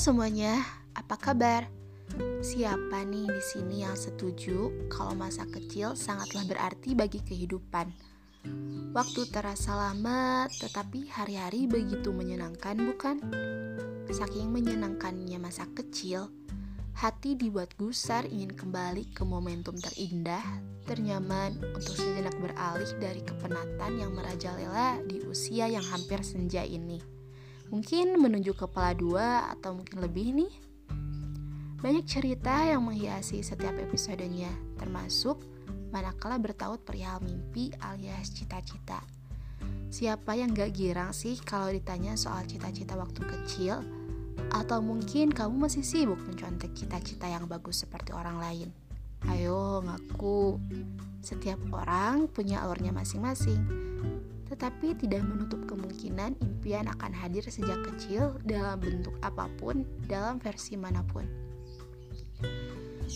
semuanya, apa kabar? Siapa nih di sini yang setuju kalau masa kecil sangatlah berarti bagi kehidupan? Waktu terasa lama, tetapi hari-hari begitu menyenangkan, bukan? Saking menyenangkannya masa kecil, hati dibuat gusar ingin kembali ke momentum terindah, ternyaman untuk sejenak beralih dari kepenatan yang merajalela di usia yang hampir senja ini. Mungkin menuju kepala dua atau mungkin lebih nih. Banyak cerita yang menghiasi setiap episodenya, termasuk manakala bertaut perihal mimpi alias cita-cita. Siapa yang gak girang sih kalau ditanya soal cita-cita waktu kecil? Atau mungkin kamu masih sibuk mencontek cita-cita yang bagus seperti orang lain? Ayo ngaku, setiap orang punya alurnya masing-masing tetapi tidak menutup kemungkinan impian akan hadir sejak kecil dalam bentuk apa pun, dalam versi mana pun.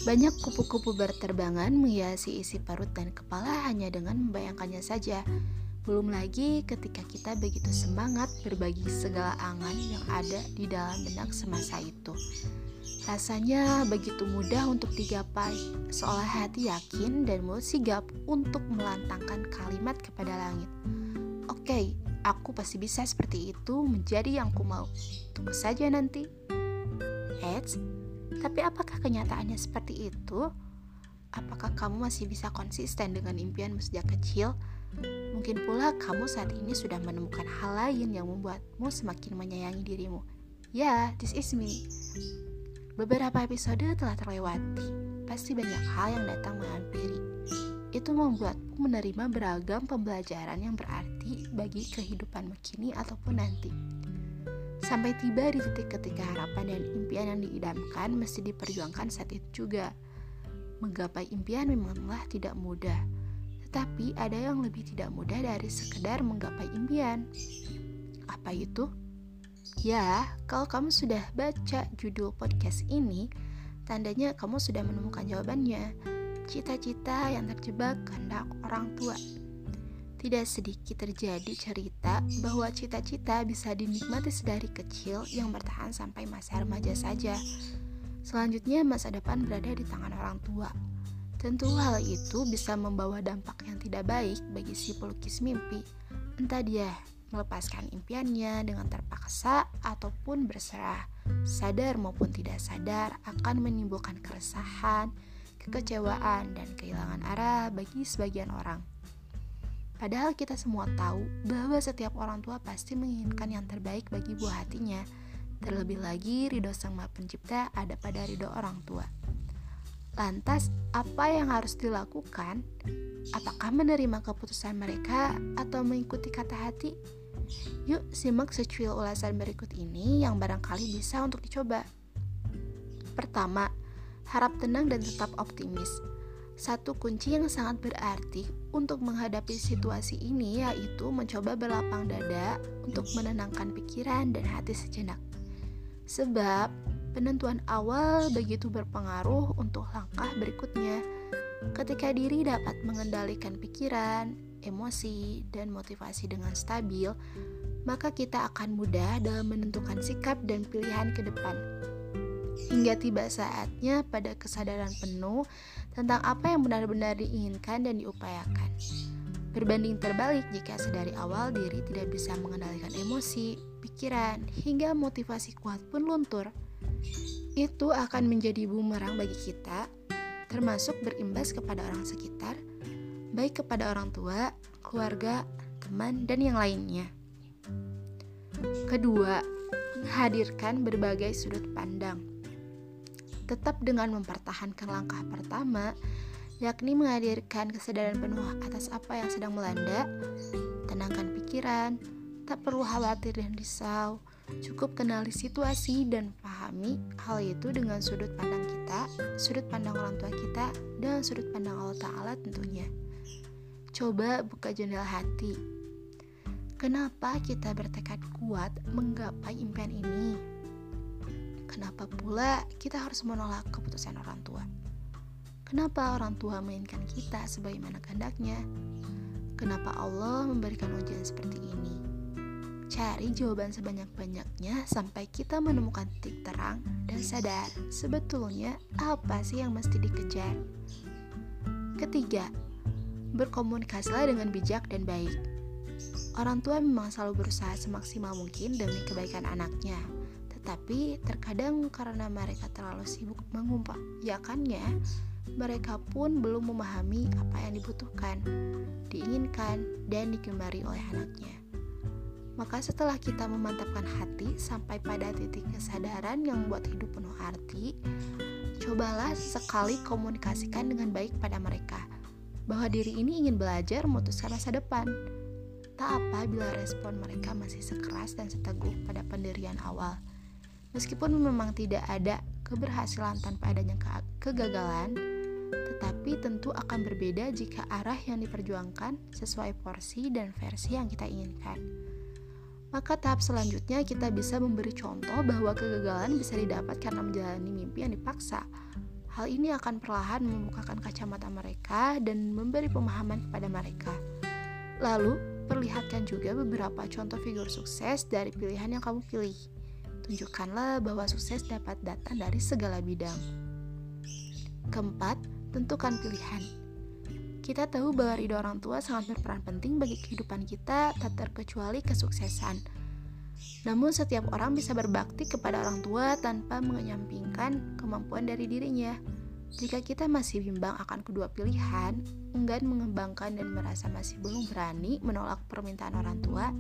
Banyak kupu-kupu berterbangan menghiasi isi perut dan kepala hanya dengan membayangkannya saja. Belum lagi ketika kita begitu semangat berbagi segala angan yang ada di dalam benak semasa itu. Rasanya begitu mudah untuk digapai, seolah hati yakin dan mulut sigap untuk melantangkan kalimat kepada langit. Oke, okay, aku pasti bisa seperti itu menjadi yang ku mau. Tunggu saja nanti. Eits, tapi apakah kenyataannya seperti itu? Apakah kamu masih bisa konsisten dengan impianmu sejak kecil? Mungkin pula kamu saat ini sudah menemukan hal lain yang membuatmu semakin menyayangi dirimu. Ya, this is me. Beberapa episode telah terlewati. Pasti banyak hal yang datang menghampiri. Itu membuatmu menerima beragam pembelajaran yang berarti bagi kehidupan kini ataupun nanti. Sampai tiba di titik ketika harapan dan impian yang diidamkan mesti diperjuangkan saat itu juga. Menggapai impian memanglah tidak mudah, tetapi ada yang lebih tidak mudah dari sekedar menggapai impian. Apa itu? Ya, kalau kamu sudah baca judul podcast ini, tandanya kamu sudah menemukan jawabannya. Cita-cita yang terjebak kehendak orang tua. Tidak sedikit terjadi cerita bahwa cita-cita bisa dinikmati sedari kecil yang bertahan sampai masa remaja saja. Selanjutnya, masa depan berada di tangan orang tua. Tentu hal itu bisa membawa dampak yang tidak baik bagi si pelukis mimpi. Entah dia melepaskan impiannya dengan terpaksa ataupun berserah, sadar maupun tidak sadar akan menimbulkan keresahan, kekecewaan, dan kehilangan arah bagi sebagian orang. Padahal kita semua tahu bahwa setiap orang tua pasti menginginkan yang terbaik bagi buah hatinya. Terlebih lagi, ridho sang maha pencipta ada pada ridho orang tua. Lantas, apa yang harus dilakukan? Apakah menerima keputusan mereka atau mengikuti kata hati? Yuk simak secuil ulasan berikut ini yang barangkali bisa untuk dicoba. Pertama, harap tenang dan tetap optimis. Satu kunci yang sangat berarti untuk menghadapi situasi ini yaitu mencoba berlapang dada untuk menenangkan pikiran dan hati sejenak. Sebab penentuan awal begitu berpengaruh untuk langkah berikutnya. Ketika diri dapat mengendalikan pikiran, emosi, dan motivasi dengan stabil, maka kita akan mudah dalam menentukan sikap dan pilihan ke depan hingga tiba saatnya pada kesadaran penuh tentang apa yang benar-benar diinginkan dan diupayakan. Berbanding terbalik jika sedari awal diri tidak bisa mengendalikan emosi, pikiran, hingga motivasi kuat pun luntur. Itu akan menjadi bumerang bagi kita, termasuk berimbas kepada orang sekitar, baik kepada orang tua, keluarga, teman, dan yang lainnya. Kedua, menghadirkan berbagai sudut pandang tetap dengan mempertahankan langkah pertama, yakni menghadirkan kesadaran penuh atas apa yang sedang melanda, tenangkan pikiran, tak perlu khawatir dan risau, cukup kenali situasi dan pahami hal itu dengan sudut pandang kita, sudut pandang orang tua kita, dan sudut pandang Allah Ta'ala tentunya. Coba buka jendela hati. Kenapa kita bertekad kuat menggapai impian ini? Kenapa pula kita harus menolak keputusan orang tua? Kenapa orang tua mainkan kita sebagaimana kehendaknya? Kenapa Allah memberikan ujian seperti ini? Cari jawaban sebanyak-banyaknya sampai kita menemukan titik terang dan sadar sebetulnya apa sih yang mesti dikejar. Ketiga, berkomunikasilah dengan bijak dan baik. Orang tua memang selalu berusaha semaksimal mungkin demi kebaikan anaknya, tetapi terkadang karena mereka terlalu sibuk mengumpayakannya, mereka pun belum memahami apa yang dibutuhkan, diinginkan, dan digemari oleh anaknya. Maka setelah kita memantapkan hati sampai pada titik kesadaran yang membuat hidup penuh arti, cobalah sekali komunikasikan dengan baik pada mereka bahwa diri ini ingin belajar memutuskan masa depan. Tak apa bila respon mereka masih sekeras dan seteguh pada pendirian awal. Meskipun memang tidak ada keberhasilan tanpa adanya ke kegagalan, tetapi tentu akan berbeda jika arah yang diperjuangkan sesuai porsi dan versi yang kita inginkan. Maka tahap selanjutnya kita bisa memberi contoh bahwa kegagalan bisa didapat karena menjalani mimpi yang dipaksa. Hal ini akan perlahan membukakan kacamata mereka dan memberi pemahaman kepada mereka. Lalu, perlihatkan juga beberapa contoh figur sukses dari pilihan yang kamu pilih. Tunjukkanlah bahwa sukses dapat datang dari segala bidang. Keempat, tentukan pilihan. Kita tahu bahwa ridho orang tua sangat berperan penting bagi kehidupan kita, tak terkecuali kesuksesan. Namun setiap orang bisa berbakti kepada orang tua tanpa menyampingkan kemampuan dari dirinya. Jika kita masih bimbang akan kedua pilihan, enggan mengembangkan dan merasa masih belum berani menolak permintaan orang tua,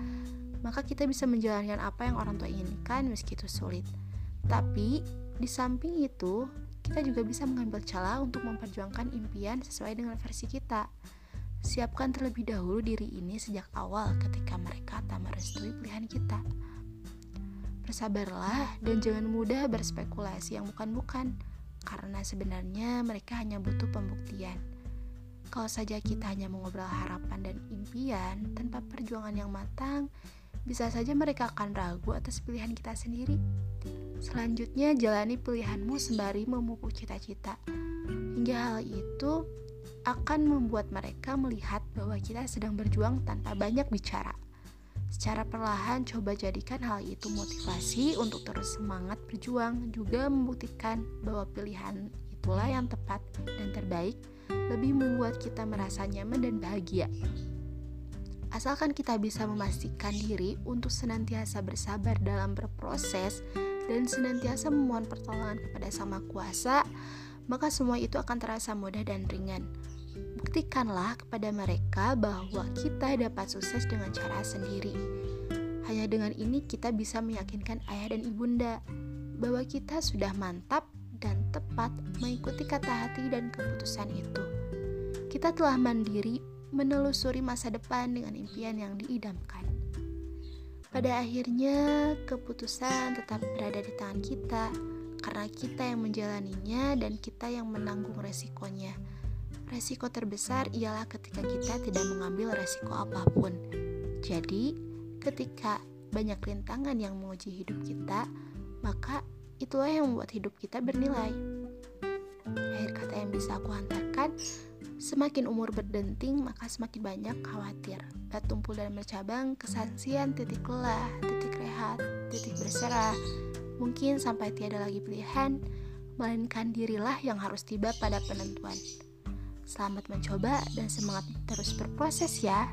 maka kita bisa menjalankan apa yang orang tua inginkan meski itu sulit. Tapi, di samping itu, kita juga bisa mengambil celah untuk memperjuangkan impian sesuai dengan versi kita. Siapkan terlebih dahulu diri ini sejak awal ketika mereka tak merestui pilihan kita. Bersabarlah dan jangan mudah berspekulasi yang bukan-bukan, karena sebenarnya mereka hanya butuh pembuktian. Kalau saja kita hanya mengobrol harapan dan impian tanpa perjuangan yang matang, bisa saja mereka akan ragu atas pilihan kita sendiri. Selanjutnya, jalani pilihanmu sembari memupuk cita-cita. Hingga hal itu akan membuat mereka melihat bahwa kita sedang berjuang tanpa banyak bicara. Secara perlahan coba jadikan hal itu motivasi untuk terus semangat berjuang, juga membuktikan bahwa pilihan itulah yang tepat dan terbaik, lebih membuat kita merasa nyaman dan bahagia. Asalkan kita bisa memastikan diri untuk senantiasa bersabar dalam berproses dan senantiasa memohon pertolongan kepada Sama Kuasa, maka semua itu akan terasa mudah dan ringan. Buktikanlah kepada mereka bahwa kita dapat sukses dengan cara sendiri. Hanya dengan ini kita bisa meyakinkan ayah dan ibunda bahwa kita sudah mantap dan tepat mengikuti kata hati dan keputusan itu. Kita telah mandiri menelusuri masa depan dengan impian yang diidamkan. Pada akhirnya, keputusan tetap berada di tangan kita karena kita yang menjalaninya dan kita yang menanggung resikonya. Resiko terbesar ialah ketika kita tidak mengambil resiko apa pun. Jadi, ketika banyak rintangan yang menguji hidup kita, maka itulah yang membuat hidup kita bernilai. Akhir kata yang bisa aku hantarkan, Semakin umur berdenting, maka semakin banyak khawatir. Tumpul dan bercabang, kesaksian titik lelah, titik rehat, titik berserah. Mungkin sampai tiada lagi pilihan, melainkan dirilah yang harus tiba pada penentuan. Selamat mencoba dan semangat terus berproses ya.